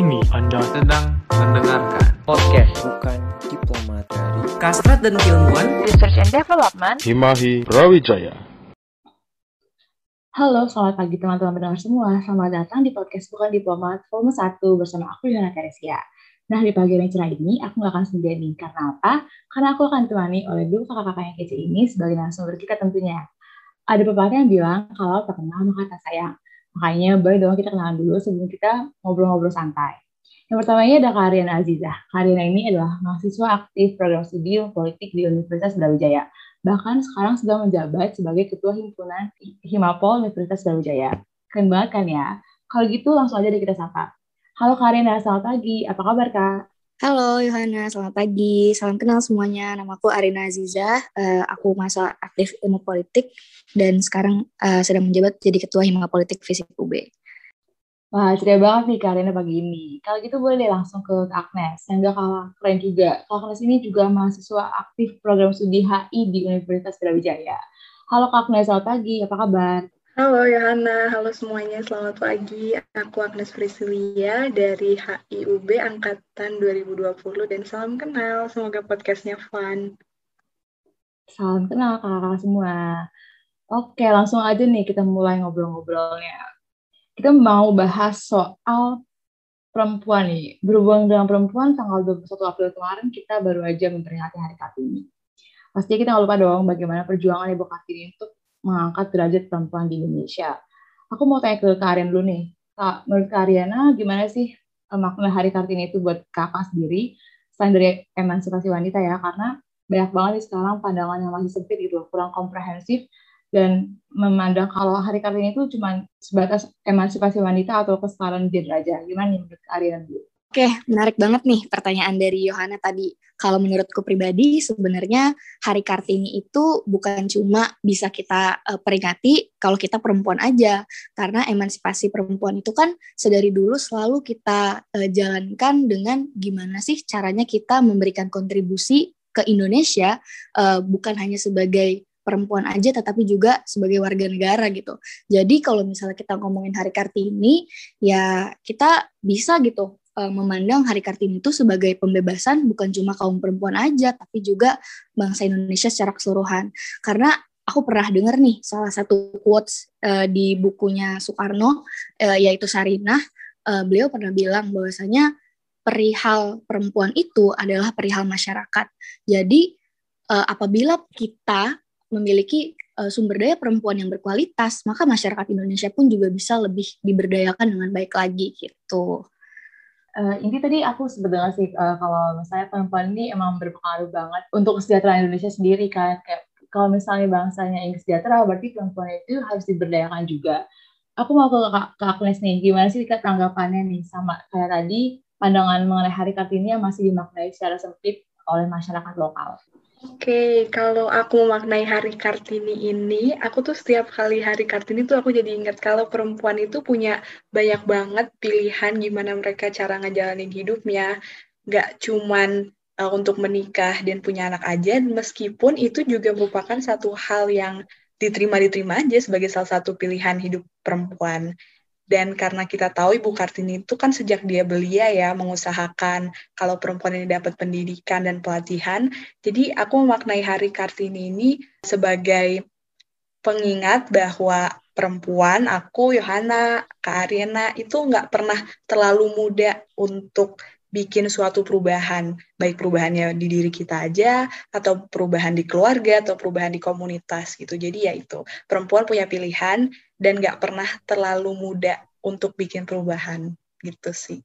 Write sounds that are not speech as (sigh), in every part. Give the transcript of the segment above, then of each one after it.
ini Anda sedang mendengarkan podcast bukan diplomat dari Kastrat dan Keilmuan Research and Development Himahi Brawijaya. Halo, selamat pagi teman-teman pendengar semua. Selamat datang di podcast Bukan Diplomat volume 1 bersama aku Yohana Teresia. Nah, di pagi yang cerah ini, aku nggak akan sendirian nih. Karena apa? Karena aku akan ditemani oleh dua kakak-kakak yang kece ini sebagai narasumber kita tentunya. Ada pepatah yang bilang, kalau tak kenal maka tak sayang. Makanya boleh dong kita kenalan dulu sebelum kita ngobrol-ngobrol santai. Yang pertama ini ada Kariana Azizah. Kariana ini adalah mahasiswa aktif program studi politik di Universitas Brawijaya. Bahkan sekarang sudah menjabat sebagai Ketua Himpunan Himapol Universitas Brawijaya. Keren banget kan ya? Kalau gitu langsung aja deh kita sapa. Halo Kariana, selamat pagi. Apa kabar Kak? Halo Yohana, selamat pagi. Salam kenal semuanya. Nama aku Arina Aziza. Uh, aku masa aktif ilmu politik dan sekarang uh, sedang menjabat jadi Ketua Hima Politik Fisik UB. Wah, ceria banget nih Kak Arina pagi ini. Kalau gitu boleh langsung ke Agnes, yang gak kalah keren juga. Kak Agnes ini juga mahasiswa aktif program studi HI di Universitas Brawijaya. Halo Kak Agnes, selamat pagi. Apa kabar? Halo Yohana, halo semuanya, selamat pagi. Aku Agnes Priscilia dari HIUB Angkatan 2020 dan salam kenal, semoga podcastnya fun. Salam kenal kakak-kakak semua. Oke, langsung aja nih kita mulai ngobrol-ngobrolnya. Kita mau bahas soal perempuan nih. Berhubung dengan perempuan, tanggal 21 April kemarin kita baru aja memperingati Hari Kartini. Pastinya kita nggak lupa dong bagaimana perjuangan Ibu Kartini untuk mengangkat derajat perempuan di Indonesia. Aku mau tanya ke Karian dulu nih. Kak, menurut Kariana gimana sih eh, makna Hari Kartini itu buat kakak sendiri selain dari emansipasi wanita ya? Karena banyak banget nih sekarang pandangan yang masih sempit gitu, kurang komprehensif dan memandang kalau Hari Kartini itu cuma sebatas emansipasi wanita atau kesetaraan gender aja. Gimana nih menurut Kariana dulu? Oke, menarik banget nih pertanyaan dari Yohana tadi. Kalau menurutku pribadi, sebenarnya Hari Kartini itu bukan cuma bisa kita uh, peringati kalau kita perempuan aja. Karena emansipasi perempuan itu kan sedari dulu selalu kita uh, jalankan dengan gimana sih caranya kita memberikan kontribusi ke Indonesia, uh, bukan hanya sebagai perempuan aja tetapi juga sebagai warga negara gitu. Jadi kalau misalnya kita ngomongin Hari Kartini ya kita bisa gitu memandang Hari Kartini itu sebagai pembebasan bukan cuma kaum perempuan aja, tapi juga bangsa Indonesia secara keseluruhan. Karena aku pernah dengar nih salah satu quotes uh, di bukunya Soekarno, uh, yaitu Sarinah, uh, beliau pernah bilang bahwasanya perihal perempuan itu adalah perihal masyarakat. Jadi uh, apabila kita memiliki uh, sumber daya perempuan yang berkualitas, maka masyarakat Indonesia pun juga bisa lebih diberdayakan dengan baik lagi gitu. Uh, inti tadi aku sebenarnya sih uh, kalau misalnya perempuan ini emang berpengaruh banget untuk kesejahteraan Indonesia sendiri kan kayak kalau misalnya bangsanya yang sejahtera berarti perempuan itu harus diberdayakan juga. Aku mau ke Kak Agnes nih, gimana sih Kak tanggapannya nih sama kayak tadi pandangan mengenai Hari Kartini yang masih dimaknai secara sempit oleh masyarakat lokal? Oke, kalau aku memaknai Hari Kartini ini, aku tuh setiap kali Hari Kartini tuh aku jadi ingat kalau perempuan itu punya banyak banget pilihan gimana mereka cara ngejalanin hidupnya. Gak cuman uh, untuk menikah dan punya anak aja, meskipun itu juga merupakan satu hal yang diterima-diterima aja sebagai salah satu pilihan hidup perempuan. Dan karena kita tahu Ibu Kartini itu kan sejak dia belia ya mengusahakan kalau perempuan ini dapat pendidikan dan pelatihan. Jadi aku memaknai Hari Kartini ini sebagai pengingat bahwa perempuan, aku, Yohana, Kak Ariana, itu nggak pernah terlalu muda untuk bikin suatu perubahan, baik perubahannya di diri kita aja, atau perubahan di keluarga, atau perubahan di komunitas gitu. Jadi ya itu, perempuan punya pilihan dan nggak pernah terlalu muda untuk bikin perubahan gitu sih.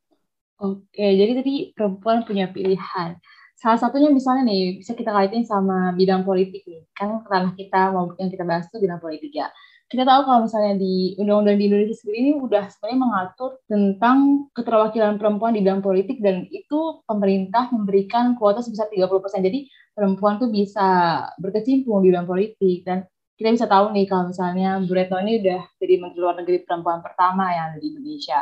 Oke, jadi tadi perempuan punya pilihan. Salah satunya misalnya nih, bisa kita kaitin sama bidang politik nih. Kan ranah kita mau yang kita bahas itu bidang politik ya kita tahu kalau misalnya di undang-undang di Indonesia sendiri ini udah sebenarnya mengatur tentang keterwakilan perempuan di bidang politik dan itu pemerintah memberikan kuota sebesar 30%. Jadi perempuan tuh bisa berkecimpung di bidang politik dan kita bisa tahu nih kalau misalnya Bu Retno ini udah jadi Menteri Luar Negeri perempuan pertama yang ada di Indonesia.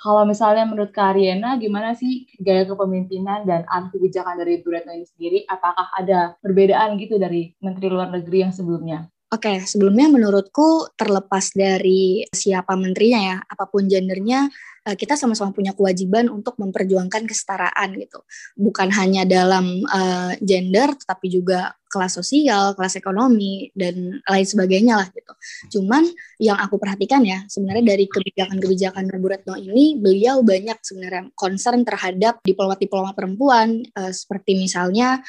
Kalau misalnya menurut Kak gimana sih gaya kepemimpinan dan arah kebijakan dari Bu Retno ini sendiri? Apakah ada perbedaan gitu dari Menteri Luar Negeri yang sebelumnya? Oke, sebelumnya menurutku terlepas dari siapa menterinya ya, apa pun gendernya, eh, kita sama-sama punya kewajiban untuk memperjuangkan kesetaraan gitu. Bukan hanya dalam uh, gender, tetapi juga kelas sosial, kelas ekonomi, dan lain sebagainya lah gitu. Cuman yang aku perhatikan ya, sebenarnya dari kebijakan-kebijakan Bu Retno ini, beliau banyak sebenarnya concern terhadap diplomat-diplomat perempuan, uh, seperti misalnya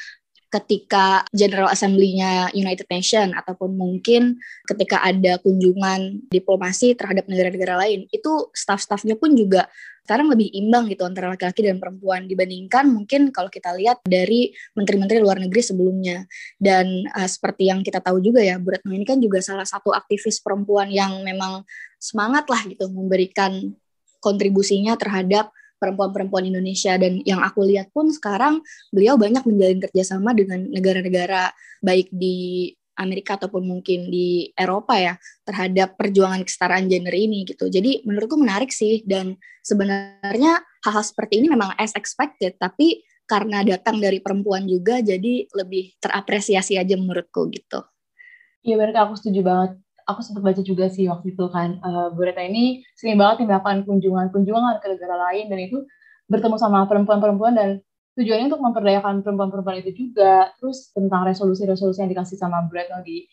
ketika General Assembly-nya United Nations ataupun mungkin ketika ada kunjungan diplomasi terhadap negara-negara lain itu staff-staffnya pun juga sekarang lebih imbang gitu antara laki-laki dan perempuan dibandingkan mungkin kalau kita lihat dari menteri-menteri luar negeri sebelumnya. Dan uh, seperti yang kita tahu juga ya Bu Retno ini kan juga salah satu aktivis perempuan yang memang semangat lah gitu memberikan kontribusinya terhadap perempuan-perempuan Indonesia dan yang aku lihat pun sekarang beliau banyak menjalin kerjasama dengan negara-negara baik di Amerika ataupun mungkin di Eropa ya terhadap perjuangan kesetaraan gender ini gitu. Jadi menurutku menarik sih dan sebenarnya hal-hal seperti ini memang as expected tapi karena datang dari perempuan juga jadi lebih terapresiasi aja menurutku gitu. Iya berarti aku setuju banget aku sempat baca juga sih waktu itu kan uh, Bu Reta ini sering banget melakukan kunjungan-kunjungan ke negara lain dan itu bertemu sama perempuan-perempuan dan tujuannya untuk memperdayakan perempuan-perempuan itu juga terus tentang resolusi-resolusi yang dikasih sama Bu Retno di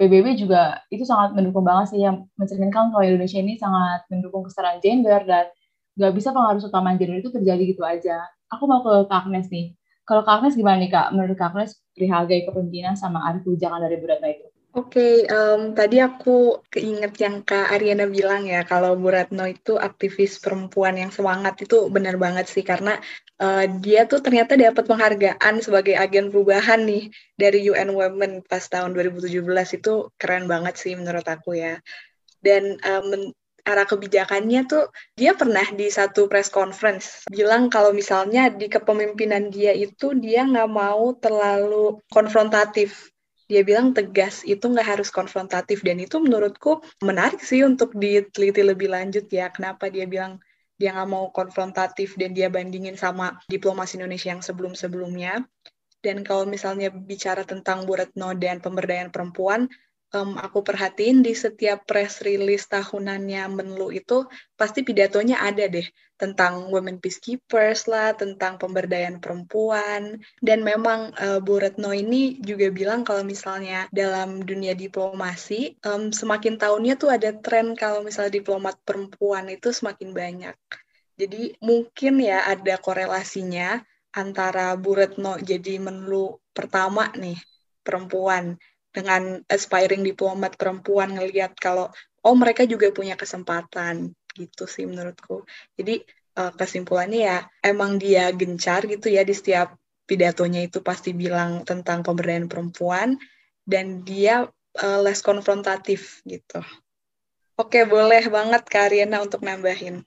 PBB juga itu sangat mendukung banget sih yang mencerminkan kalau Indonesia ini sangat mendukung kesetaraan gender dan nggak bisa pengaruh utama gender itu terjadi gitu aja. Aku mau ke Kak Agnes nih. Kalau Kak Agnes gimana nih Kak? Menurut Kak Agnes perihal gaya kepemimpinan sama arah kebijakan dari Bu itu? Oke, okay, um, tadi aku keinget yang Kak Ariana bilang ya, kalau Bu Ratno itu aktivis perempuan yang semangat itu benar banget sih, karena uh, dia tuh ternyata dapat penghargaan sebagai agen perubahan nih dari UN Women pas tahun 2017 itu keren banget sih menurut aku ya. Dan um, arah kebijakannya tuh dia pernah di satu press conference bilang kalau misalnya di kepemimpinan dia itu dia nggak mau terlalu konfrontatif dia bilang tegas itu nggak harus konfrontatif. Dan itu menurutku menarik sih untuk diteliti lebih lanjut ya kenapa dia bilang dia nggak mau konfrontatif dan dia bandingin sama diplomasi Indonesia yang sebelum-sebelumnya. Dan kalau misalnya bicara tentang Bu Retno dan pemberdayaan perempuan um, aku perhatiin di setiap press release tahunannya Menlu itu pasti pidatonya ada deh tentang women peacekeepers lah, tentang pemberdayaan perempuan. Dan memang uh, Bu Retno ini juga bilang kalau misalnya dalam dunia diplomasi, um, semakin tahunnya tuh ada tren kalau misalnya diplomat perempuan itu semakin banyak. Jadi mungkin ya ada korelasinya antara Bu Retno jadi Menlu pertama nih perempuan dengan aspiring diplomat perempuan ngelihat kalau oh mereka juga punya kesempatan gitu sih menurutku. Jadi uh, kesimpulannya ya emang dia gencar gitu ya di setiap pidatonya itu pasti bilang tentang pemberdayaan perempuan dan dia uh, less konfrontatif gitu. Oke, boleh banget Kariana untuk nambahin.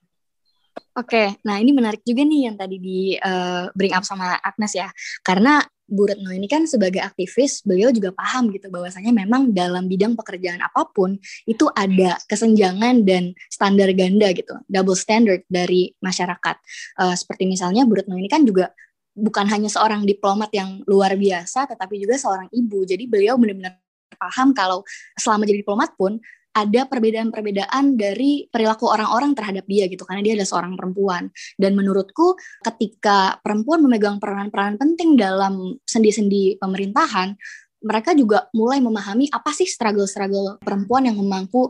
Oke, nah ini menarik juga nih yang tadi di uh, bring up sama Agnes ya. Karena Bu Retno ini kan sebagai aktivis, beliau juga paham gitu bahwasanya memang dalam bidang pekerjaan apa pun itu ada kesenjangan dan standar ganda gitu, double standard dari masyarakat. Uh, seperti misalnya Bu Retno ini kan juga bukan hanya seorang diplomat yang luar biasa, tetapi juga seorang ibu. Jadi beliau benar-benar paham kalau selama jadi diplomat pun ada perbedaan-perbedaan dari perilaku orang-orang terhadap dia gitu karena dia adalah seorang perempuan dan menurutku ketika perempuan memegang peranan-peranan penting dalam sendi-sendi pemerintahan mereka juga mulai memahami apa sih struggle-struggle perempuan yang memangku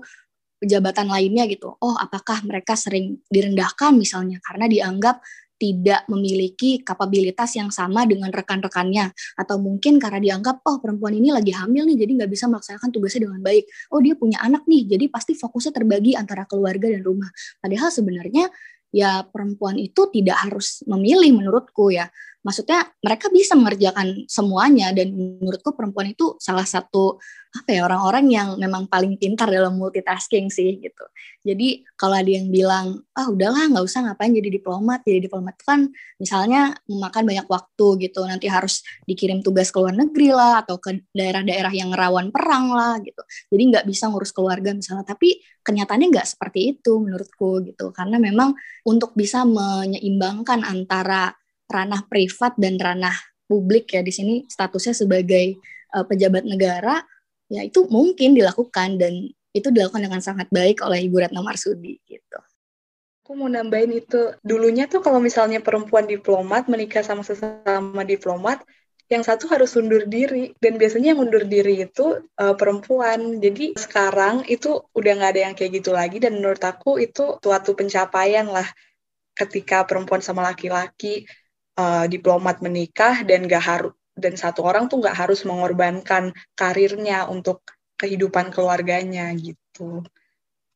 jabatan lainnya gitu. Oh, apakah mereka sering direndahkan misalnya karena dianggap tidak memiliki kapabilitas yang sama dengan rekan-rekannya. Atau mungkin karena dianggap oh perempuan ini lagi hamil nih jadi nggak bisa melaksanakan tugasnya dengan baik. Oh dia punya anak nih jadi pasti fokusnya terbagi antara keluarga dan rumah. Padahal sebenarnya ya perempuan itu tidak harus memilih menurutku ya maksudnya mereka bisa mengerjakan semuanya dan menurutku perempuan itu salah satu apa ya orang-orang yang memang paling pintar dalam multitasking sih gitu. Jadi kalau ada yang bilang ah udahlah nggak usah ngapain jadi diplomat, jadi diplomat kan misalnya memakan banyak waktu gitu, nanti harus dikirim tugas ke luar negeri lah atau ke daerah-daerah yang rawan perang lah gitu. Jadi nggak bisa ngurus keluarga misalnya, tapi kenyataannya nggak seperti itu menurutku gitu, karena memang untuk bisa menyeimbangkan antara ranah privat dan ranah publik ya di sini statusnya sebagai uh, pejabat negara ya itu mungkin dilakukan dan itu dilakukan dengan sangat baik oleh Ibu Ratna Marsudi gitu. Aku mau nambahin itu, dulunya tuh kalau misalnya perempuan diplomat menikah sama sesama diplomat, yang satu harus undur diri. Dan biasanya yang undur diri itu uh, perempuan. Jadi sekarang itu udah nggak ada yang kayak gitu lagi dan menurut aku itu suatu pencapaian lah ketika perempuan sama laki-laki uh, diplomat menikah dan gak harus dan satu orang tuh nggak harus mengorbankan karirnya untuk kehidupan keluarganya gitu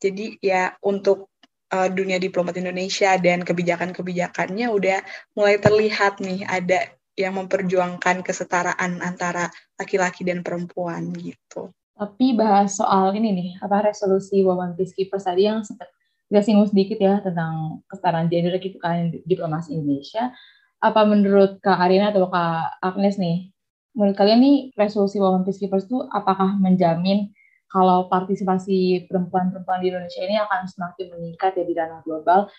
jadi ya untuk uh, dunia diplomat Indonesia dan kebijakan-kebijakannya udah mulai terlihat nih ada yang memperjuangkan kesetaraan antara laki-laki dan perempuan gitu. Tapi bahas soal ini nih, apa resolusi Women Peacekeepers tadi yang sempat kita singgung sedikit ya tentang kesetaraan gender gitu kan diplomasi Indonesia. Apa menurut Kak Arina atau Kak Agnes nih, menurut kalian nih resolusi Women Peacekeepers itu apakah menjamin kalau partisipasi perempuan-perempuan di Indonesia ini akan semakin meningkat ya di ranah global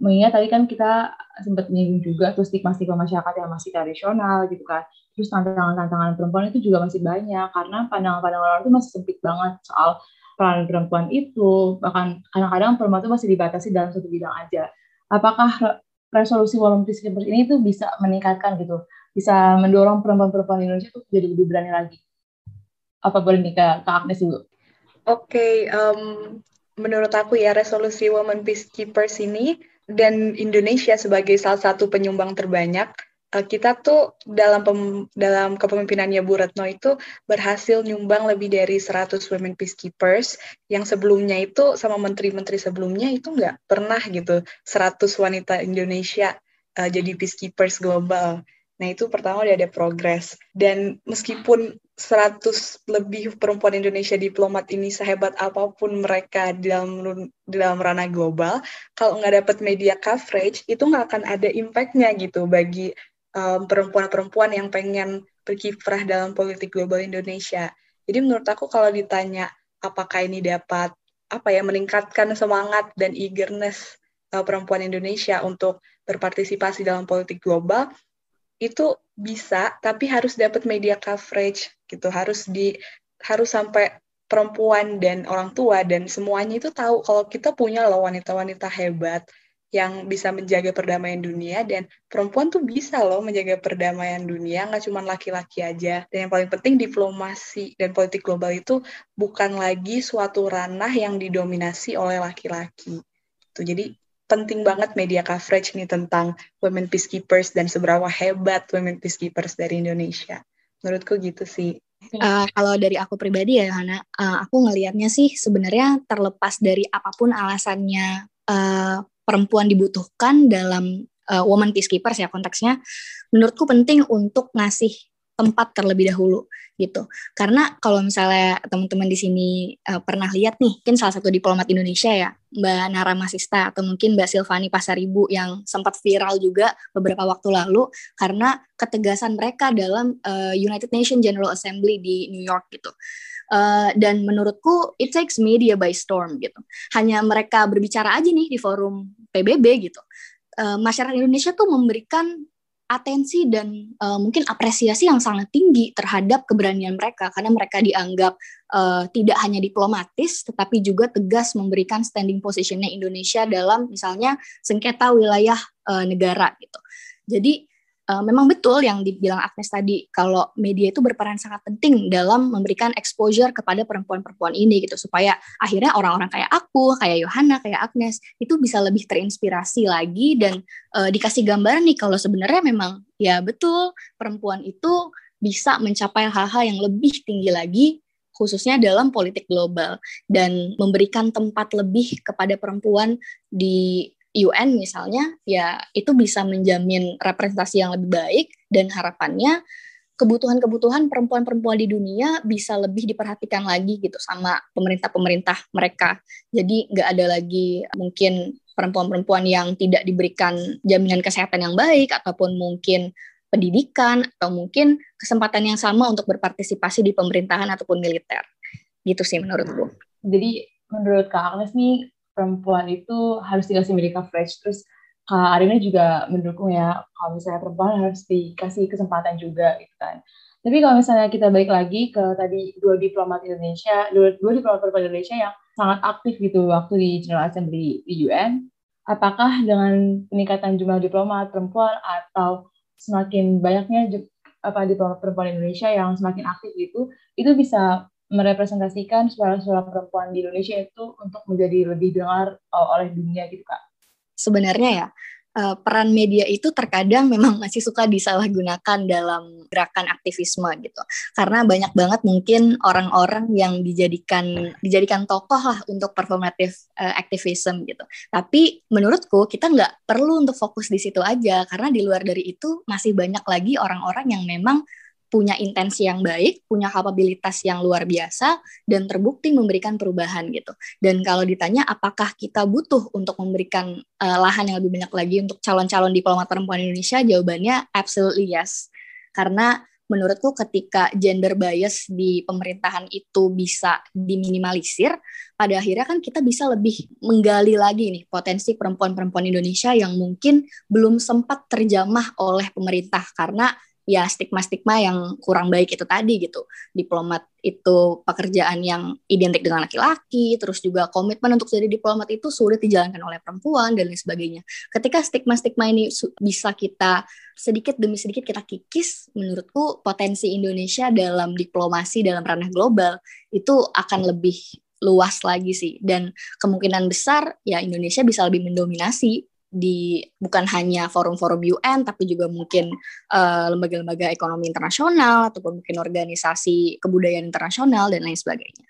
mengingat tadi kan kita sempat menyinggung juga tuh stigma-stigma masyarakat yang masih tradisional gitu kan. Terus tantangan-tantangan perempuan itu juga masih banyak karena pandangan-pandangan orang itu masih sempit banget soal peran perempuan itu. Bahkan kadang-kadang perempuan itu masih dibatasi dalam satu bidang aja. Apakah resolusi Women Peacekeepers ini tuh bisa meningkatkan gitu, bisa mendorong perempuan-perempuan Indonesia tuh jadi lebih berani lagi? Apa boleh nih ke, ke Agnes dulu? Oke, okay, um, menurut aku ya resolusi Women Peacekeepers ini dan Indonesia sebagai salah satu penyumbang terbanyak kita tuh dalam pem, dalam kepemimpinannya Bu Retno itu berhasil nyumbang lebih dari 100 women peacekeepers yang sebelumnya itu sama menteri-menteri sebelumnya itu nggak pernah gitu 100 wanita Indonesia uh, jadi peacekeepers global. Nah, itu pertama udah ada progres. Dan meskipun 100 lebih perempuan Indonesia diplomat ini sehebat apa pun mereka dalam dalam ranah global, kalau nggak dapat media coverage, itu nggak akan ada impact-nya gitu bagi perempuan perempuan-perempuan yang pengen berkiprah dalam politik global Indonesia. Jadi menurut aku kalau ditanya apakah ini dapat apa ya meningkatkan semangat dan eagerness uh, perempuan Indonesia untuk berpartisipasi dalam politik global, itu bisa tapi harus dapat media coverage gitu harus di harus sampai perempuan dan orang tua dan semuanya itu tahu kalau kita punya loh wanita-wanita hebat yang bisa menjaga perdamaian dunia dan perempuan tuh bisa loh menjaga perdamaian dunia nggak cuma laki-laki aja dan yang paling penting diplomasi dan politik global itu bukan lagi suatu ranah yang didominasi oleh laki-laki tuh jadi penting banget media coverage nih tentang women peacekeepers dan seberapa hebat women peacekeepers dari Indonesia. Menurutku gitu sih. Uh, kalau dari aku pribadi ya Hana, uh, aku ngelihatnya sih sebenarnya terlepas dari apa pun alasannya uh, perempuan dibutuhkan dalam uh, woman peacekeepers ya konteksnya, menurutku penting untuk ngasih tempat terlebih dahulu gitu. Karena kalau misalnya teman-teman di sini uh, pernah lihat nih, mungkin salah satu diplomat Indonesia ya, Mbak Nara Masista atau mungkin Mbak Silvani Pasaribu yang sempat viral juga beberapa waktu lalu karena ketegasan mereka dalam uh, United Nations General Assembly di New York gitu. Uh, dan menurutku it takes media by storm gitu. Hanya mereka berbicara aja nih di forum PBB gitu. Uh, masyarakat Indonesia tuh memberikan atensi dan uh, mungkin apresiasi yang sangat tinggi terhadap keberanian mereka karena mereka dianggap uh, tidak hanya diplomatis tetapi juga tegas memberikan standing positionnya Indonesia dalam misalnya sengketa wilayah uh, negara gitu. Jadi uh, memang betul yang dibilang Agnes tadi kalau media itu berperan sangat penting dalam memberikan exposure kepada perempuan-perempuan ini gitu supaya akhirnya orang-orang kayak aku, kayak Yohana, kayak Agnes itu bisa lebih terinspirasi lagi dan uh, dikasih gambaran nih kalau sebenarnya memang ya betul perempuan itu bisa mencapai hal-hal yang lebih tinggi lagi khususnya dalam politik global dan memberikan tempat lebih kepada perempuan di UN misalnya, ya itu bisa menjamin representasi yang lebih baik dan harapannya kebutuhan-kebutuhan perempuan-perempuan di dunia bisa lebih diperhatikan lagi gitu sama pemerintah-pemerintah mereka. Jadi nggak ada lagi mungkin perempuan-perempuan yang tidak diberikan jaminan kesehatan yang baik ataupun mungkin pendidikan atau mungkin kesempatan yang sama untuk berpartisipasi di pemerintahan ataupun militer. Gitu sih menurutku. Jadi menurut Kak Agnes nih perempuan itu harus dikasih media coverage. Terus Kak Arina juga mendukung ya kalau misalnya perempuan harus dikasih kesempatan juga gitu kan. Tapi kalau misalnya kita balik lagi ke tadi dua diplomat Indonesia, dua, dua diplomat perempuan Indonesia yang sangat aktif gitu waktu di General Assembly di UN, apakah dengan peningkatan jumlah diplomat perempuan atau semakin banyaknya apa diplomat perempuan Indonesia yang semakin aktif itu, itu bisa merepresentasikan suara-suara perempuan di Indonesia itu untuk menjadi lebih dengar uh, oleh dunia gitu kak? sebenarnya ya uh, peran media itu terkadang memang masih suka disalahgunakan dalam gerakan aktivisme gitu karena banyak banget mungkin orang-orang yang dijadikan dijadikan tokoh lah untuk performative uh, activism gitu tapi menurutku kita nggak perlu untuk fokus di situ aja karena di luar dari itu masih banyak lagi orang-orang yang memang punya intensi yang baik, punya kapabilitas yang luar biasa, dan terbukti memberikan perubahan gitu. Dan kalau ditanya apakah kita butuh untuk memberikan uh, lahan yang lebih banyak lagi untuk calon-calon diplomat perempuan Indonesia, jawabannya absolutely yes. Karena menurutku ketika gender bias di pemerintahan itu bisa diminimalisir, pada akhirnya kan kita bisa lebih menggali lagi nih potensi perempuan-perempuan Indonesia yang mungkin belum sempat terjamah oleh pemerintah karena ya stigma-stigma yang kurang baik itu tadi gitu. Diplomat itu pekerjaan yang identik dengan laki-laki, terus juga komitmen untuk jadi diplomat itu sulit dijalankan oleh perempuan dan lain sebagainya. Ketika stigma-stigma ini bisa kita sedikit demi sedikit kita kikis, menurutku potensi Indonesia dalam diplomasi dalam ranah global itu akan lebih luas lagi sih dan kemungkinan besar ya Indonesia bisa lebih mendominasi di bukan hanya forum-forum UN tapi juga mungkin eh, lembaga-lembaga ekonomi internasional ataupun mungkin organisasi kebudayaan internasional dan lain sebagainya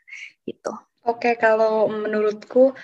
gitu. Oke, kalau menurutku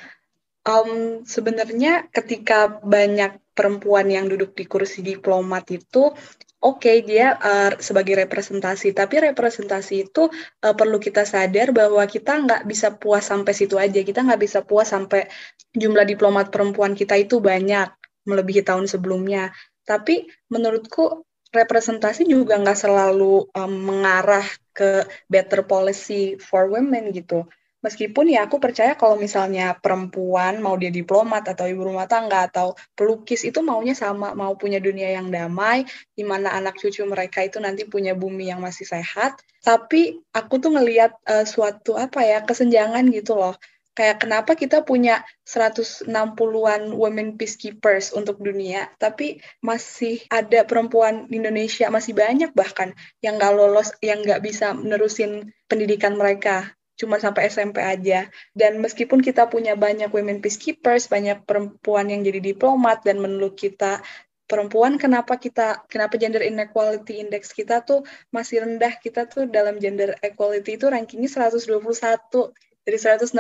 um, sebenarnya ketika banyak perempuan yang duduk di kursi diplomat itu oke okay, dia uh, sebagai representasi, tapi representasi itu uh, perlu kita sadar bahwa kita nggak bisa puas sampai situ aja, kita nggak bisa puas sampai jumlah diplomat perempuan kita itu banyak melebihi tahun sebelumnya. Tapi menurutku representasi juga nggak selalu um, mengarah ke better policy for women gitu meskipun ya aku percaya kalau misalnya perempuan mau dia diplomat atau ibu rumah tangga atau pelukis itu maunya sama mau punya dunia yang damai di mana anak cucu mereka itu nanti punya bumi yang masih sehat. Tapi aku tuh ngelihat uh, suatu apa ya kesenjangan gitu loh. Kayak kenapa kita punya 160-an women peacekeepers untuk dunia, tapi masih ada perempuan Indonesia masih banyak bahkan yang nggak lolos, yang nggak bisa menerusin pendidikan mereka cuma sampai SMP aja. Dan meskipun kita punya banyak women peacekeepers, banyak perempuan yang jadi diplomat dan menurut kita perempuan kenapa kita kenapa gender inequality index kita tuh masih rendah kita tuh dalam gender equality itu rankingnya 121 dari 162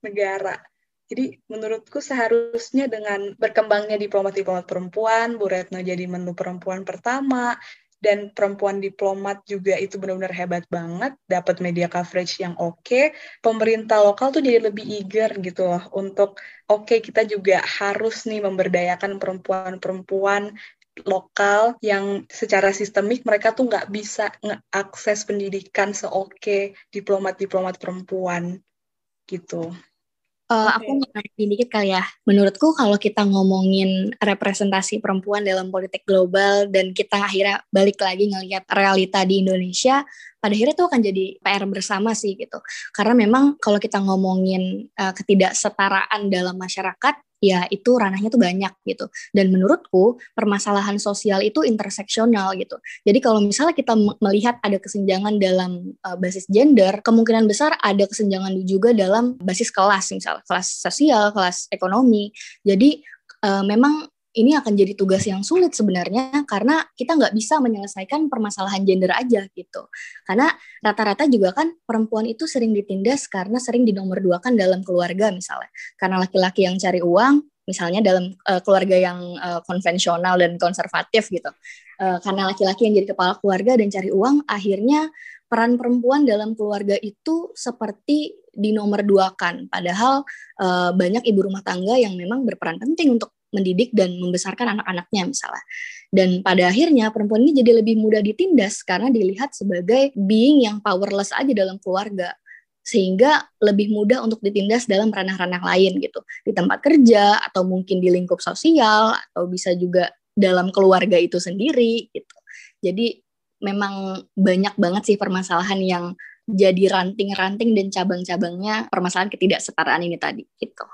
negara. Jadi menurutku seharusnya dengan berkembangnya diplomat-diplomat perempuan, Bu Retno jadi menu perempuan pertama, dan perempuan diplomat juga itu benar-benar hebat banget, dapat media coverage yang oke. Okay. Pemerintah lokal tuh jadi lebih eager gitu loh untuk oke okay, kita juga harus nih memberdayakan perempuan-perempuan lokal yang secara sistemik mereka tuh nggak bisa ngeakses pendidikan seoke diplomat-diplomat perempuan gitu. Uh, okay. Aku mau dikit kali ya. Menurutku kalau kita ngomongin representasi perempuan dalam politik global dan kita akhirnya balik lagi ngelihat realita di Indonesia, pada akhirnya itu akan jadi PR bersama sih gitu. Karena memang kalau kita ngomongin uh, ketidaksetaraan dalam masyarakat, ya itu ranahnya tuh banyak gitu. Dan menurutku permasalahan sosial itu interseksional gitu. Jadi kalau misalnya kita melihat ada kesenjangan dalam uh, basis gender, kemungkinan besar ada kesenjangan juga dalam basis kelas, misalnya kelas sosial, kelas ekonomi. Jadi uh, memang ini akan jadi tugas yang sulit sebenarnya karena kita nggak bisa menyelesaikan permasalahan gender aja gitu. Karena rata-rata juga kan perempuan itu sering ditindas karena sering dinomorduakan dalam keluarga misalnya. Karena laki-laki yang cari uang, misalnya dalam uh, keluarga yang uh, konvensional dan konservatif gitu. Uh, karena laki-laki yang jadi kepala keluarga dan cari uang, akhirnya peran perempuan dalam keluarga itu seperti dinomorduakan. Padahal uh, banyak ibu rumah tangga yang memang berperan penting untuk mendidik dan membesarkan anak-anaknya misalnya. Dan pada akhirnya perempuan ini jadi lebih mudah ditindas karena dilihat sebagai being yang powerless aja dalam keluarga. sehingga lebih mudah untuk ditindas dalam ranah-ranah lain gitu di tempat kerja atau mungkin di lingkup sosial atau bisa juga dalam keluarga itu sendiri gitu jadi memang banyak banget sih permasalahan yang jadi ranting-ranting dan cabang-cabangnya permasalahan ketidaksetaraan ini tadi gitu.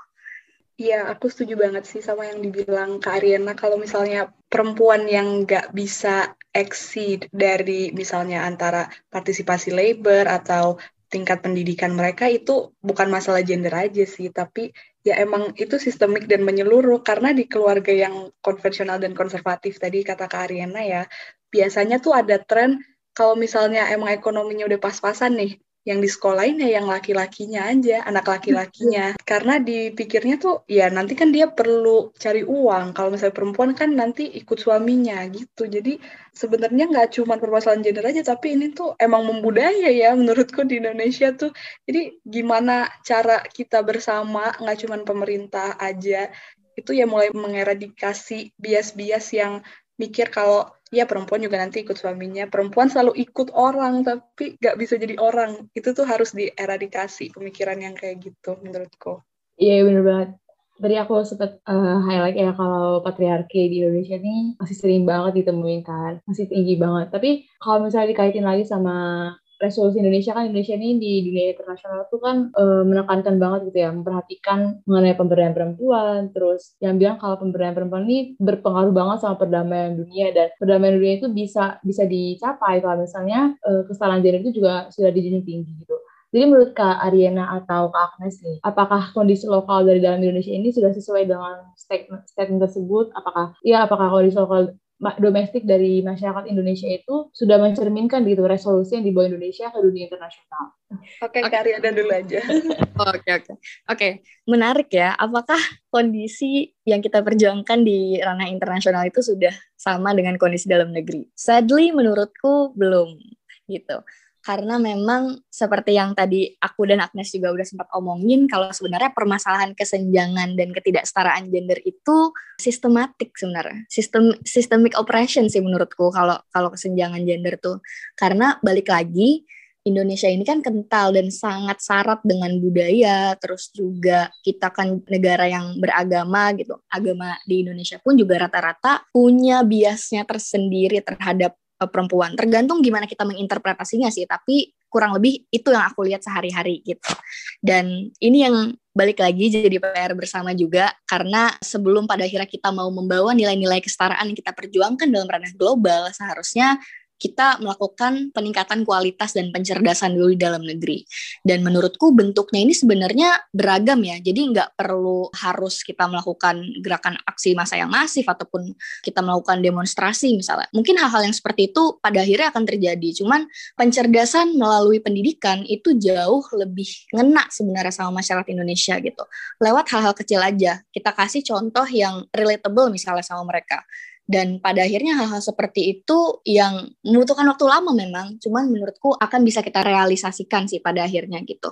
Iya, aku setuju banget sih sama yang dibilang Kak Ariana. Kalau misalnya perempuan yang nggak bisa exceed dari misalnya antara partisipasi labor atau tingkat pendidikan mereka itu bukan masalah gender aja sih, tapi ya emang itu sistemik dan menyeluruh karena di keluarga yang konvensional dan konservatif tadi kata Kak Ariana ya, biasanya tuh ada tren kalau misalnya emang ekonominya udah pas-pasan nih, yang di sekolahin ya yang laki-lakinya aja, anak laki-lakinya. Karena dipikirnya tuh ya nanti kan dia perlu cari uang. Kalau misalnya perempuan kan nanti ikut suaminya gitu. Jadi sebenarnya nggak cuma permasalahan gender aja, tapi ini tuh emang membudaya ya menurutku di Indonesia tuh. Jadi gimana cara kita bersama, nggak cuma pemerintah aja, itu ya mulai mengeradikasi bias-bias yang mikir kalau ya perempuan juga nanti ikut suaminya. Perempuan selalu ikut orang tapi gak bisa jadi orang. Itu tuh harus dieradikasi pemikiran yang kayak gitu menurutku. Iya bener banget. Tadi aku sempat uh, highlight ya kalau patriarki di Indonesia ini masih sering banget ditemuin kan. Masih tinggi banget. Tapi kalau misalnya dikaitin lagi sama resolusi Indonesia kan Indonesia ini di dunia internasional tuh kan e, menekankan banget gitu ya memperhatikan mengenai pemberdayaan perempuan terus yang bilang kalau pemberdayaan perempuan ini berpengaruh banget sama perdamaian dunia dan perdamaian dunia itu bisa bisa dicapai kalau misalnya e, kesalahan gender itu juga sudah dijunjung tinggi gitu jadi menurut Kak Ariana atau Kak Agnes nih, apakah kondisi lokal dari dalam Indonesia ini sudah sesuai dengan statement, statement tersebut? Apakah ya apakah kondisi lokal domestik dari masyarakat Indonesia itu sudah mencerminkan gitu resolusi yang dibawa Indonesia ke dunia internasional. Oke, okay, Kak ada dulu aja. (laughs) Oke, oke. Oke, menarik ya. Apakah kondisi yang kita perjuangkan di ranah internasional itu sudah sama dengan kondisi dalam negeri? Sadly, menurutku belum gitu karena memang seperti yang tadi aku dan Agnes juga udah sempat omongin kalau sebenarnya permasalahan kesenjangan dan ketidaksetaraan gender itu sistematik sebenarnya. Sistem systemic oppression sih menurutku kalau kalau kesenjangan gender tuh. Karena balik lagi Indonesia ini kan kental dan sangat syarat dengan budaya terus juga kita kan negara yang beragama gitu. Agama di Indonesia pun juga rata-rata punya biasnya tersendiri terhadap uh, perempuan. Tergantung gimana kita menginterpretasinya sih, tapi kurang lebih itu yang aku lihat sehari-hari gitu. Dan ini yang balik lagi jadi PR bersama juga karena sebelum pada akhirnya kita mau membawa nilai-nilai kesetaraan yang kita perjuangkan dalam ranah global, seharusnya kita melakukan peningkatan kualitas dan pencerdasan dulu di dalam negeri. Dan menurutku bentuknya ini sebenarnya beragam ya. Jadi nggak perlu harus kita melakukan gerakan aksi massa yang masif ataupun kita melakukan demonstrasi misalnya. Mungkin hal-hal yang seperti itu pada akhirnya akan terjadi. Cuman pencerdasan melalui pendidikan itu jauh lebih ngena sebenarnya sama masyarakat Indonesia gitu. Lewat hal-hal kecil aja. Kita kasih contoh yang relatable misalnya sama mereka dan pada akhirnya hal-hal seperti itu yang membutuhkan waktu lama memang cuman menurutku akan bisa kita realisasikan sih pada akhirnya gitu.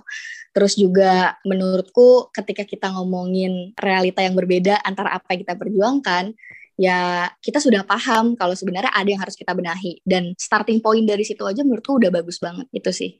Terus juga menurutku ketika kita ngomongin realita yang berbeda antara apa yang kita perjuangkan ya kita sudah paham kalau sebenarnya ada yang harus kita benahi. Dan starting point dari situ aja menurutku udah bagus banget itu sih.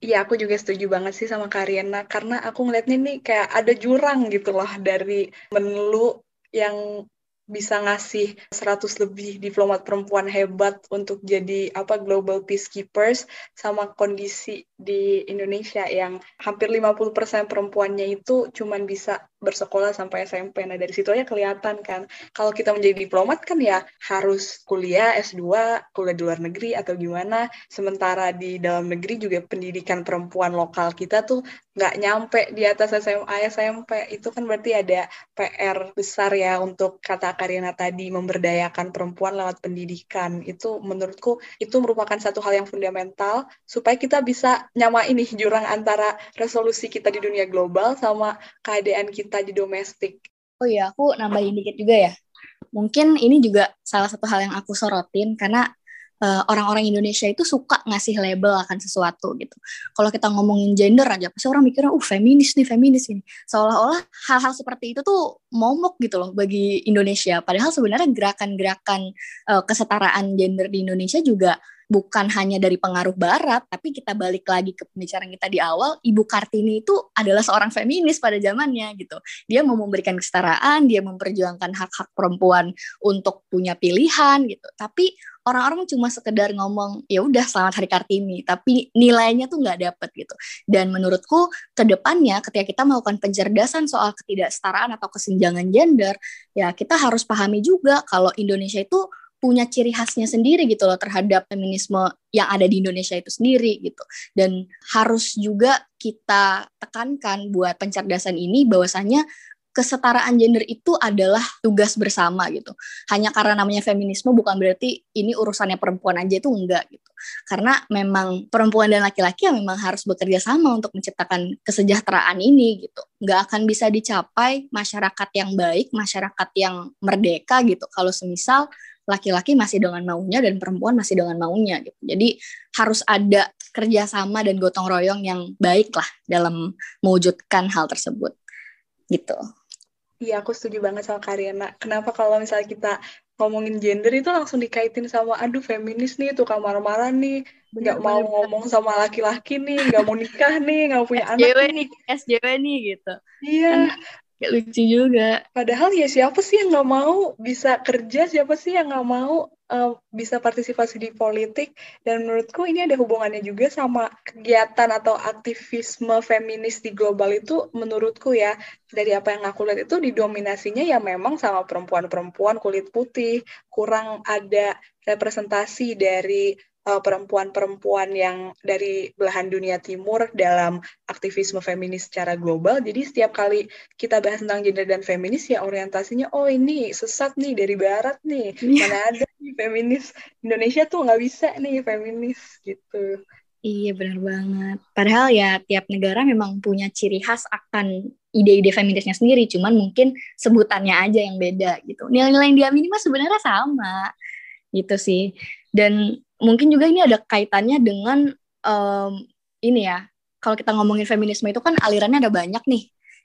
Iya, aku juga setuju banget sih sama Kariana karena aku ngeliatnya nih kayak ada jurang gitu loh dari menelu yang bisa ngasih 100 lebih diplomat perempuan hebat untuk jadi apa global peacekeepers sama kondisi di Indonesia yang hampir 50% perempuannya itu cuman bisa bersekolah sampai SMP. Nah, dari situ aja kelihatan kan. Kalau kita menjadi diplomat kan ya harus kuliah S2, kuliah di luar negeri atau gimana. Sementara di dalam negeri juga pendidikan perempuan lokal kita tuh nggak nyampe di atas SMA SMP itu kan berarti ada PR besar ya untuk kata Karina tadi memberdayakan perempuan lewat pendidikan itu menurutku itu merupakan satu hal yang fundamental supaya kita bisa nyama ini jurang antara resolusi kita di dunia global sama keadaan kita di domestik. Oh iya aku nambahin dikit juga ya mungkin ini juga salah satu hal yang aku sorotin karena eh, orang-orang Indonesia itu suka ngasih label akan sesuatu gitu. Kalau kita ngomongin gender aja, pasti orang mikirnya, uh feminis nih, feminis ini. Seolah-olah hal-hal seperti itu tuh momok gitu loh bagi Indonesia. Padahal sebenarnya gerakan-gerakan uh, kesetaraan gender di Indonesia juga bukan hanya dari pengaruh barat, tapi kita balik lagi ke pembicaraan kita di awal, Ibu Kartini itu adalah seorang feminis pada zamannya gitu. Dia mau memberikan kesetaraan, dia memperjuangkan hak-hak perempuan untuk punya pilihan gitu. Tapi orang-orang cuma sekedar ngomong ya udah selamat hari Kartini, tapi nilainya tuh nggak dapet gitu. Dan menurutku ke depannya ketika kita melakukan pencerdasan soal ketidaksetaraan atau kesenjangan gender, ya kita harus pahami juga kalau Indonesia itu punya ciri khasnya sendiri gitu loh terhadap feminisme yang ada di Indonesia itu sendiri gitu. Dan harus juga kita tekankan buat pencerdasan ini bahwasanya kesetaraan gender itu adalah tugas bersama gitu. Hanya karena namanya feminisme bukan berarti ini urusannya perempuan aja itu enggak gitu. Karena memang perempuan dan laki-laki yang memang harus bekerja sama untuk menciptakan kesejahteraan ini gitu. Enggak akan bisa dicapai masyarakat yang baik, masyarakat yang merdeka gitu. Kalau semisal laki-laki masih dengan maunya dan perempuan masih dengan maunya gitu. Jadi harus ada kerjasama dan gotong royong yang baik lah dalam mewujudkan hal tersebut gitu. Iya, aku setuju banget sama Karyana. Kenapa kalau misalnya kita ngomongin gender itu langsung dikaitin sama aduh feminis nih tukang marah-marah nih nggak mau ngomong sama laki-laki nih nggak mau nikah nih nggak punya SJW anak nih SJW nih gitu iya kayak lucu juga. Padahal ya siapa sih yang nggak mau bisa kerja? Siapa sih yang nggak mau uh, bisa partisipasi di politik? Dan menurutku ini ada hubungannya juga sama kegiatan atau aktivisme feminis di global itu menurutku ya. Dari apa yang aku lihat itu didominasinya ya memang sama perempuan-perempuan kulit putih kurang ada representasi dari perempuan-perempuan yang dari belahan dunia timur dalam aktivisme feminis secara global. Jadi setiap kali kita bahas tentang gender dan feminis ya orientasinya oh ini sesat nih dari barat nih. Iya. Mana ada nih feminis Indonesia tuh nggak bisa nih feminis gitu. Iya benar banget. Padahal ya tiap negara memang punya ciri khas akan ide-ide feminisnya sendiri, cuman mungkin sebutannya aja yang beda gitu. Nilai-nilai yang diamini mah sebenarnya sama gitu sih. Dan mungkin juga ini ada kaitannya dengan um, ini ya. Kalau kita ngomongin feminisme itu kan alirannya ada banyak nih.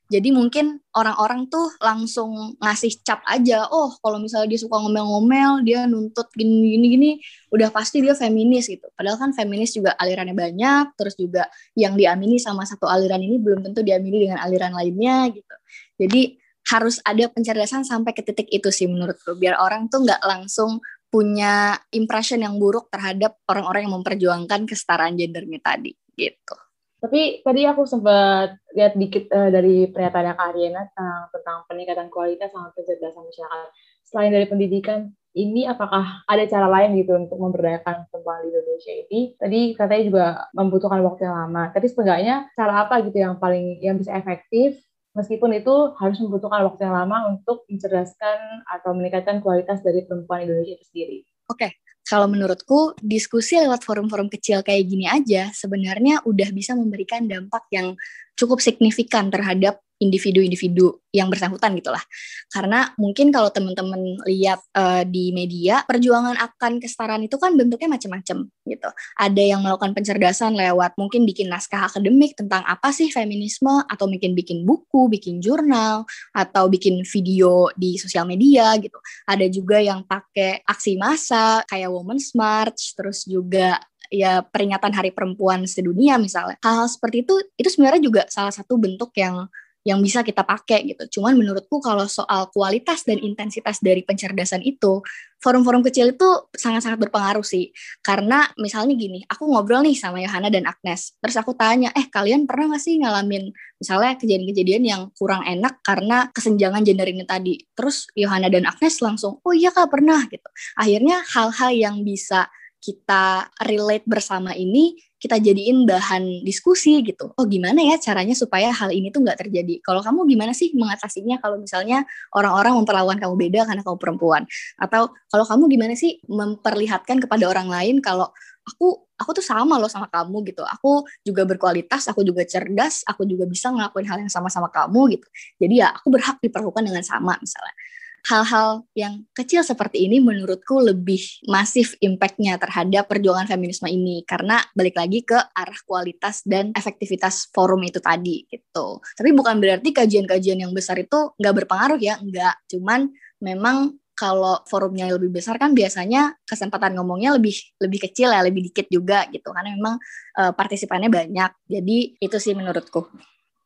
Jadi mungkin orang-orang tuh langsung ngasih cap aja, oh kalau misalnya dia suka ngomel-ngomel, dia nuntut gini-gini, udah pasti dia feminis gitu. Padahal kan feminis juga alirannya banyak, terus juga yang diamini sama satu aliran ini belum tentu diamini dengan aliran lainnya gitu. Jadi harus ada pencerdasan sampai ke titik itu sih menurutku, biar orang tuh nggak langsung punya impression yang buruk terhadap orang-orang yang memperjuangkan kesetaraan gendernya tadi gitu. Tapi tadi aku sempat lihat dikit uh, dari pernyataan Kak Ariana tentang, tentang peningkatan kualitas sama kecerdasan masyarakat. Selain dari pendidikan, ini apakah ada cara lain gitu untuk memberdayakan perempuan di Indonesia ini? Tadi katanya juga membutuhkan waktu yang lama. Tapi setengahnya cara apa gitu yang paling yang bisa efektif meskipun itu harus membutuhkan waktu yang lama untuk mencerdaskan atau meningkatkan kualitas dari perempuan Indonesia itu sendiri. Oke, okay kalau menurutku diskusi lewat forum-forum kecil kayak gini aja sebenarnya udah bisa memberikan dampak yang cukup signifikan terhadap individu-individu yang bersangkutan gitulah. Karena mungkin kalau teman-teman lihat uh, di media, perjuangan akan kesetaraan itu kan bentuknya macam-macam gitu. Ada yang melakukan pencerdasan lewat mungkin bikin naskah akademik tentang apa sih feminisme atau mungkin bikin buku, bikin jurnal atau bikin video di sosial media gitu. Ada juga yang pakai aksi massa kayak Women's March, terus juga ya peringatan Hari Perempuan sedunia misalnya. Hal-hal seperti itu itu sebenarnya juga salah satu bentuk yang yang bisa kita pakai gitu. Cuman menurutku kalau soal kualitas dan intensitas dari pencerdasan itu, forum-forum kecil itu sangat-sangat berpengaruh sih. Karena misalnya gini, aku ngobrol nih sama Yohana dan Agnes, terus aku tanya, eh kalian pernah gak sih ngalamin misalnya kejadian-kejadian yang kurang enak karena kesenjangan gender ini tadi? Terus Yohana dan Agnes langsung, oh iya kak pernah gitu. Akhirnya hal-hal yang bisa kita relate bersama ini kita jadiin bahan diskusi gitu. Oh gimana ya caranya supaya hal ini tuh nggak terjadi. Kalau kamu gimana sih mengatasinya kalau misalnya orang-orang memperlakukan kamu beda karena kamu perempuan? Atau kalau kamu gimana sih memperlihatkan kepada orang lain kalau aku aku tuh sama loh sama kamu gitu. Aku juga berkualitas, aku juga cerdas, aku juga bisa ngelakuin hal yang sama sama kamu gitu. Jadi ya aku berhak diperlakukan dengan sama misalnya hal-hal yang kecil seperti ini menurutku lebih masif impactnya terhadap perjuangan feminisme ini karena balik lagi ke arah kualitas dan efektivitas forum itu tadi gitu. Tapi bukan berarti kajian-kajian yang besar itu nggak berpengaruh ya, nggak. Cuman memang kalau forumnya lebih besar kan biasanya kesempatan ngomongnya lebih lebih kecil ya, lebih dikit juga gitu karena memang uh, partisipannya banyak. Jadi itu sih menurutku.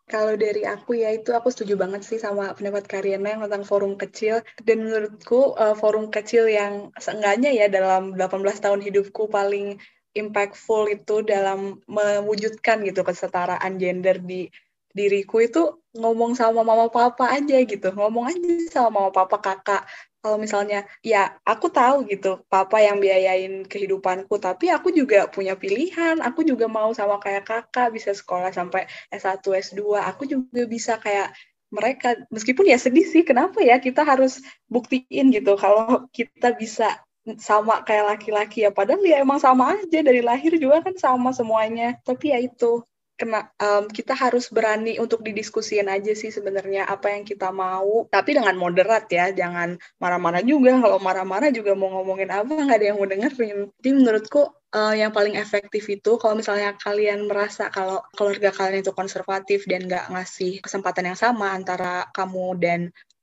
Kalau dari aku ya itu aku setuju banget sih sama pendapat Karyana yang tentang forum kecil. Dan menurutku uh, forum kecil yang seenggaknya ya dalam 18 tahun hidupku paling impactful itu dalam mewujudkan gitu kesetaraan gender di diriku itu ngomong sama mama papa aja gitu. Ngomong aja sama mama papa kakak. Kalau misalnya ya aku tahu gitu papa yang biayain kehidupanku. Tapi aku juga punya pilihan. Aku juga mau sama kayak kakak bisa sekolah sampai S1 S2 aku juga bisa kayak mereka. Meskipun ya sedih sih kenapa ya kita harus buktiin gitu kalau kita bisa sama kayak laki-laki ya. Padahal ya emang sama aja. Dari lahir juga kan sama semuanya. Tapi ya itu kena um, kita harus berani untuk didiskusikan aja sih sebenarnya apa yang kita mau. Tapi dengan moderat ya jangan marah-marah juga. Kalau marah-marah juga mau ngomongin apa nggak ada yang mau dengerin. Jadi menurutku uh, yang paling efektif itu kalau misalnya kalian merasa kalau keluarga kalian itu konservatif dan nggak ngasih kesempatan yang sama antara kamu dan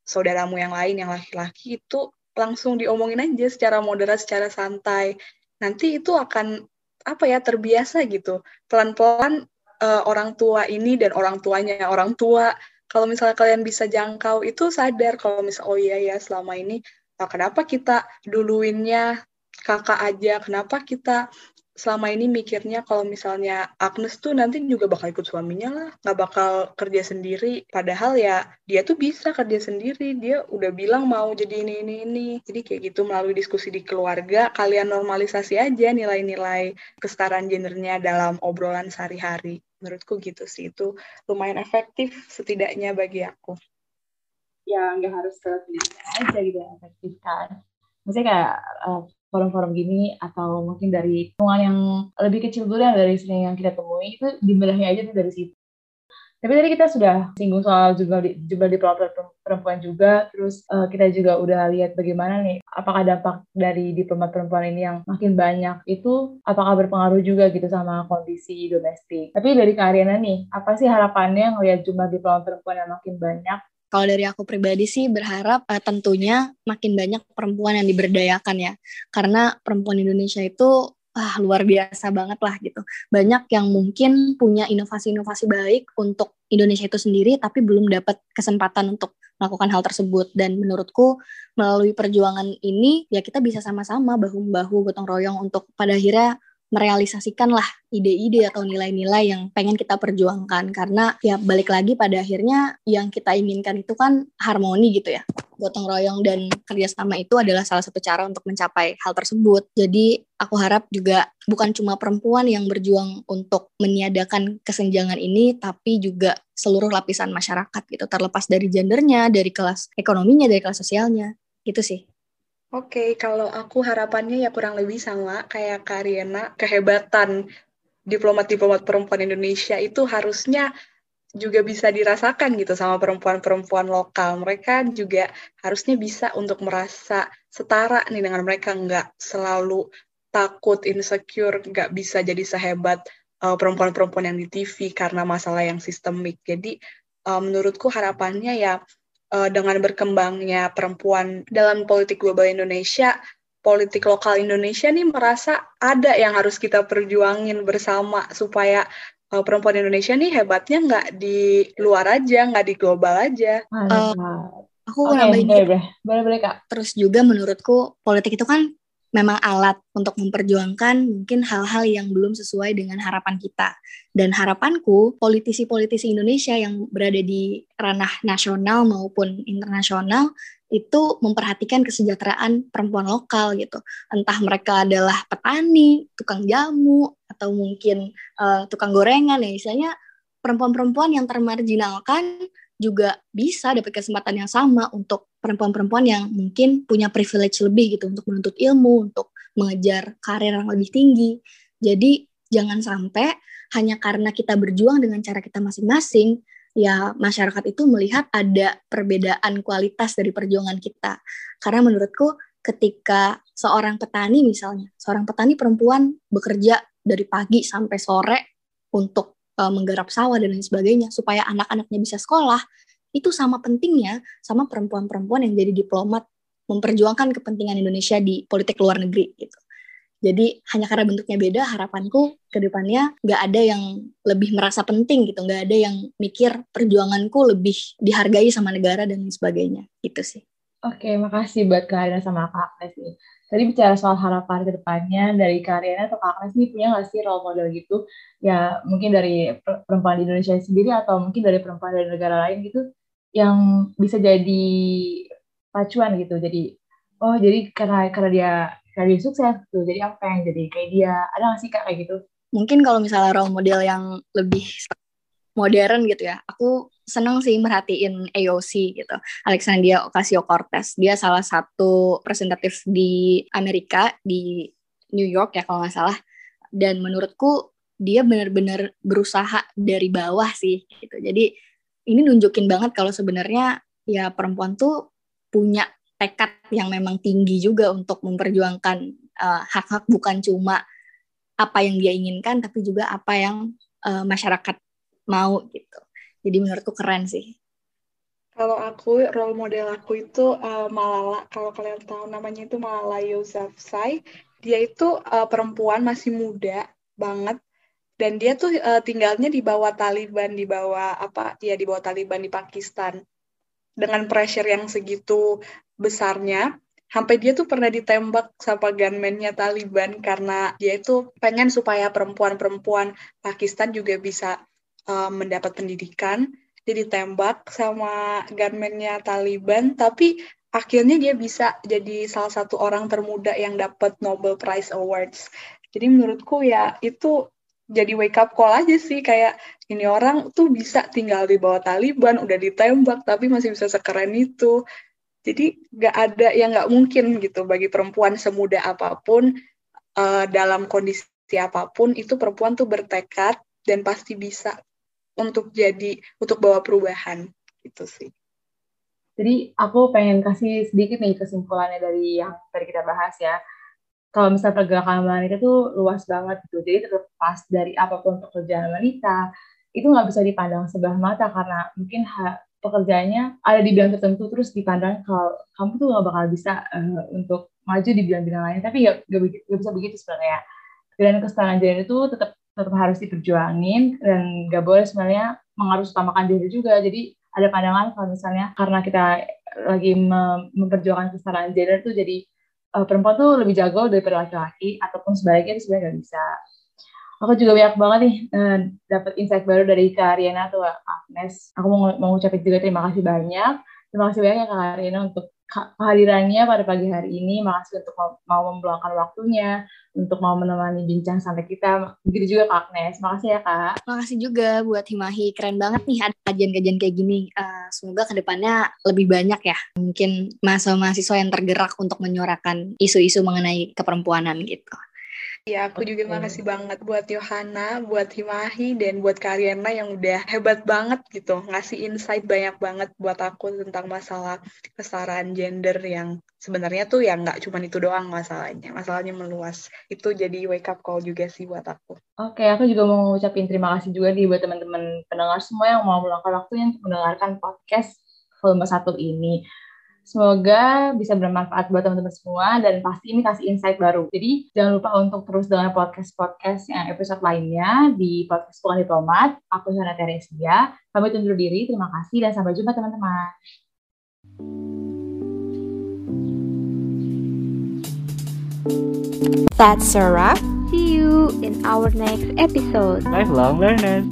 saudaramu yang lain yang laki-laki itu langsung diomongin aja secara moderat secara santai. Nanti itu akan apa ya terbiasa gitu. Pelan-pelan uh, orang tua ini dan orang tuanya orang tua. Kalau misalnya kalian bisa jangkau itu sadar kalau misal oh iya ya selama ini nah, kenapa kita duluinnya kakak aja? Kenapa kita selama ini mikirnya kalau misalnya Agnes tuh nanti juga bakal ikut suaminya lah, nggak bakal kerja sendiri. Padahal ya dia tuh bisa kerja sendiri, dia udah bilang mau jadi ini ini ini. Jadi kayak gitu melalui diskusi di keluarga, kalian normalisasi aja nilai-nilai kesetaraan gendernya dalam obrolan sehari-hari. Menurutku gitu sih, itu lumayan efektif setidaknya bagi aku. Ya nggak harus sendiri aja gitu efektif kan. Maksudnya kayak uh, forum-forum gini atau mungkin dari lingkungan yang lebih kecil dulu yang dari sini yang kita temui itu dimulainya aja tuh dari situ. Tapi tadi kita sudah singgung soal juga di, juga di perempuan juga, terus uh, kita juga udah lihat bagaimana nih, apakah dampak dari diplomat perempuan ini yang makin banyak itu apakah berpengaruh juga gitu sama kondisi domestik. Tapi dari Karyana nih, apa sih harapannya ngelihat jumlah diplomat perempuan yang makin banyak kalau dari aku pribadi sih berharap uh, tentunya makin banyak perempuan yang diberdayakan ya. Karena perempuan Indonesia itu ah, luar biasa banget lah gitu. Banyak yang mungkin punya inovasi-inovasi baik untuk Indonesia itu sendiri tapi belum dapat kesempatan untuk melakukan hal tersebut dan menurutku melalui perjuangan ini ya kita bisa sama-sama bahu-bahu gotong royong untuk pada akhirnya merealisasikan lah ide-ide atau nilai-nilai yang pengen kita perjuangkan. Karena ya balik lagi pada akhirnya yang kita inginkan itu kan harmoni gitu ya. Gotong royong dan kerjasama itu adalah salah satu cara untuk mencapai hal tersebut. Jadi aku harap juga bukan cuma perempuan yang berjuang untuk meniadakan kesenjangan ini tapi juga seluruh lapisan masyarakat gitu. Terlepas dari gendernya dari kelas ekonominya dari kelas sosialnya. Gitu sih Oke, kalau aku harapannya ya kurang lebih sama kayak Kariana, kehebatan diplomat-diplomat perempuan Indonesia itu harusnya juga bisa dirasakan gitu sama perempuan-perempuan lokal. Mereka juga harusnya bisa untuk merasa setara nih dengan mereka, nggak selalu takut, insecure, nggak bisa jadi sehebat perempuan perempuan-perempuan yang di TV karena masalah yang sistemik. Jadi uh, menurutku harapannya ya uh, dengan berkembangnya perempuan dalam politik global Indonesia, politik lokal Indonesia nih merasa ada yang harus kita perjuangin bersama supaya uh, perempuan Indonesia nih hebatnya nggak di luar aja, nggak di global aja. Uh, aku okay, nambahin boleh, boleh, boleh, Kak. Terus juga menurutku politik itu kan memang alat untuk memperjuangkan mungkin hal-hal yang belum sesuai dengan harapan kita. Dan harapanku, politisi-politisi Indonesia yang berada di ranah nasional maupun internasional itu memperhatikan kesejahteraan perempuan lokal gitu. Entah mereka adalah petani, tukang jamu, atau mungkin uh, tukang gorengan ya. Misalnya perempuan-perempuan yang termarginalkan juga bisa dapat kesempatan yang sama untuk perempuan-perempuan yang mungkin punya privilege lebih gitu untuk menuntut ilmu, untuk mengejar karir yang lebih tinggi. Jadi jangan sampai hanya karena kita berjuang dengan cara kita masing-masing, ya masyarakat itu melihat ada perbedaan kualitas dari perjuangan kita. Karena menurutku ketika seorang petani misalnya, seorang petani perempuan bekerja dari pagi sampai sore untuk uh, menggarap sawah dan lain sebagainya supaya anak-anaknya bisa sekolah itu sama pentingnya sama perempuan-perempuan yang jadi diplomat memperjuangkan kepentingan Indonesia di politik luar negeri gitu. Jadi hanya karena bentuknya beda, harapanku ke depannya nggak ada yang lebih merasa penting gitu, nggak ada yang mikir perjuanganku lebih dihargai sama negara dan sebagainya, gitu sih. Oke, makasih buat Kak sama Kak. Tadi bicara soal harapan ke depannya dari Kak atau Kak nih punya nggak sih role model gitu? Ya mungkin dari perempuan di Indonesia sendiri atau mungkin dari perempuan dari negara lain gitu yang bisa jadi pacuan gitu. Jadi oh jadi karena karena dia karena dia sukses gitu jadi apa yang jadi kayak dia ada nggak sih kak kayak gitu mungkin kalau misalnya role model yang lebih modern gitu ya. Aku seneng sih merhatiin AOC gitu. Alexandria Ocasio-Cortez. Dia salah satu representatif di Amerika di New York ya kalau nggak salah. Dan menurutku dia benar-benar berusaha dari bawah sih gitu. Jadi ini nunjukin banget kalau sebenarnya ya perempuan tuh punya tekad yang memang tinggi juga untuk memperjuangkan uh, hak-hak bukan cuma apa yang dia inginkan tapi juga apa yang uh, masyarakat mau gitu. Jadi menurutku keren sih. Kalau aku role model aku itu uh, Malala. Kalau kalian tahu namanya itu Malala Yousafzai. Dia itu uh, perempuan masih muda banget dan dia tuh uh, tinggalnya di bawah Taliban, di bawah apa? Ya di bawah Taliban di Pakistan. Dengan pressure yang segitu besarnya sampai dia tuh pernah ditembak sama gunman-nya Taliban karena dia itu pengen supaya perempuan-perempuan Pakistan juga bisa uh, mendapat pendidikan. Dia ditembak sama gunman-nya Taliban, tapi akhirnya dia bisa jadi salah satu orang termuda yang dapat Nobel Prize Awards. Jadi menurutku ya itu jadi wake up call aja sih kayak ini orang tuh bisa tinggal di bawah Taliban udah ditembak tapi masih bisa sekeren itu jadi nggak ada yang nggak mungkin gitu bagi perempuan semuda apa pun uh, dalam kondisi apa pun itu perempuan tuh bertekad dan pasti bisa untuk jadi untuk bawa perubahan gitu sih. Jadi aku pengen kasih sedikit nih kesimpulannya dari yang tadi kita bahas ya. Kalau misalnya pergerakan wanita itu luas banget gitu. Jadi terlepas dari apa pun pekerjaan wanita, itu nggak bisa dipandang sebelah mata karena mungkin pekerjaannya ada di bidang tertentu terus dipandang kalau kamu tuh gak bakal bisa uh, untuk maju di bidang-bidang lain tapi ya gak, gak bisa begitu sebenarnya dan kesetaraan gender itu tetap tetap harus diperjuangin dan gak boleh sebenarnya mengharus utamakan diri juga jadi ada pandangan kalau misalnya karena kita lagi memperjuangkan kesetaraan gender tuh jadi uh, perempuan tuh lebih jago daripada laki-laki ataupun sebaliknya itu sebenarnya gak bisa Aku juga banyak banget nih uh, dapat insight baru dari Kak Ariana atau Agnes. Aku mau, ucapin juga terima kasih banyak. Terima kasih banyak ya Kak Ariana untuk kehadirannya pada pagi hari ini. Makasih untuk mau, mau waktunya, untuk mau menemani bincang sampai kita. Begitu juga Kak Agnes. Makasih ya Kak. Makasih juga buat Himahi. Keren banget nih ada kajian-kajian kayak gini. Uh, semoga ke depannya lebih banyak ya. Mungkin mahasiswa-mahasiswa yang tergerak untuk menyuarakan isu-isu mengenai keperempuanan gitu. Ya, aku okay. juga makasih banget buat Yohana, buat Himahi, dan buat Karyana yang udah hebat banget gitu, ngasih insight banyak banget buat aku tentang masalah kesetaraan gender yang sebenarnya tuh ya nggak cuma itu doang masalahnya, masalahnya meluas. Itu jadi wake up call juga sih buat aku. Oke, okay, aku juga mau ngucapin terima kasih juga nih buat teman-teman pendengar semua yang mau meluangkan waktunya untuk mendengarkan podcast volume satu ini. Semoga bisa bermanfaat buat teman-teman semua dan pasti ini kasih insight baru. Jadi jangan lupa untuk terus dengan podcast-podcast yang episode lainnya di podcast Bukan Diplomat. Aku Hana Teresia. Kami undur diri. Terima kasih dan sampai jumpa teman-teman. That's a wrap. See you in our next episode. Lifelong learners.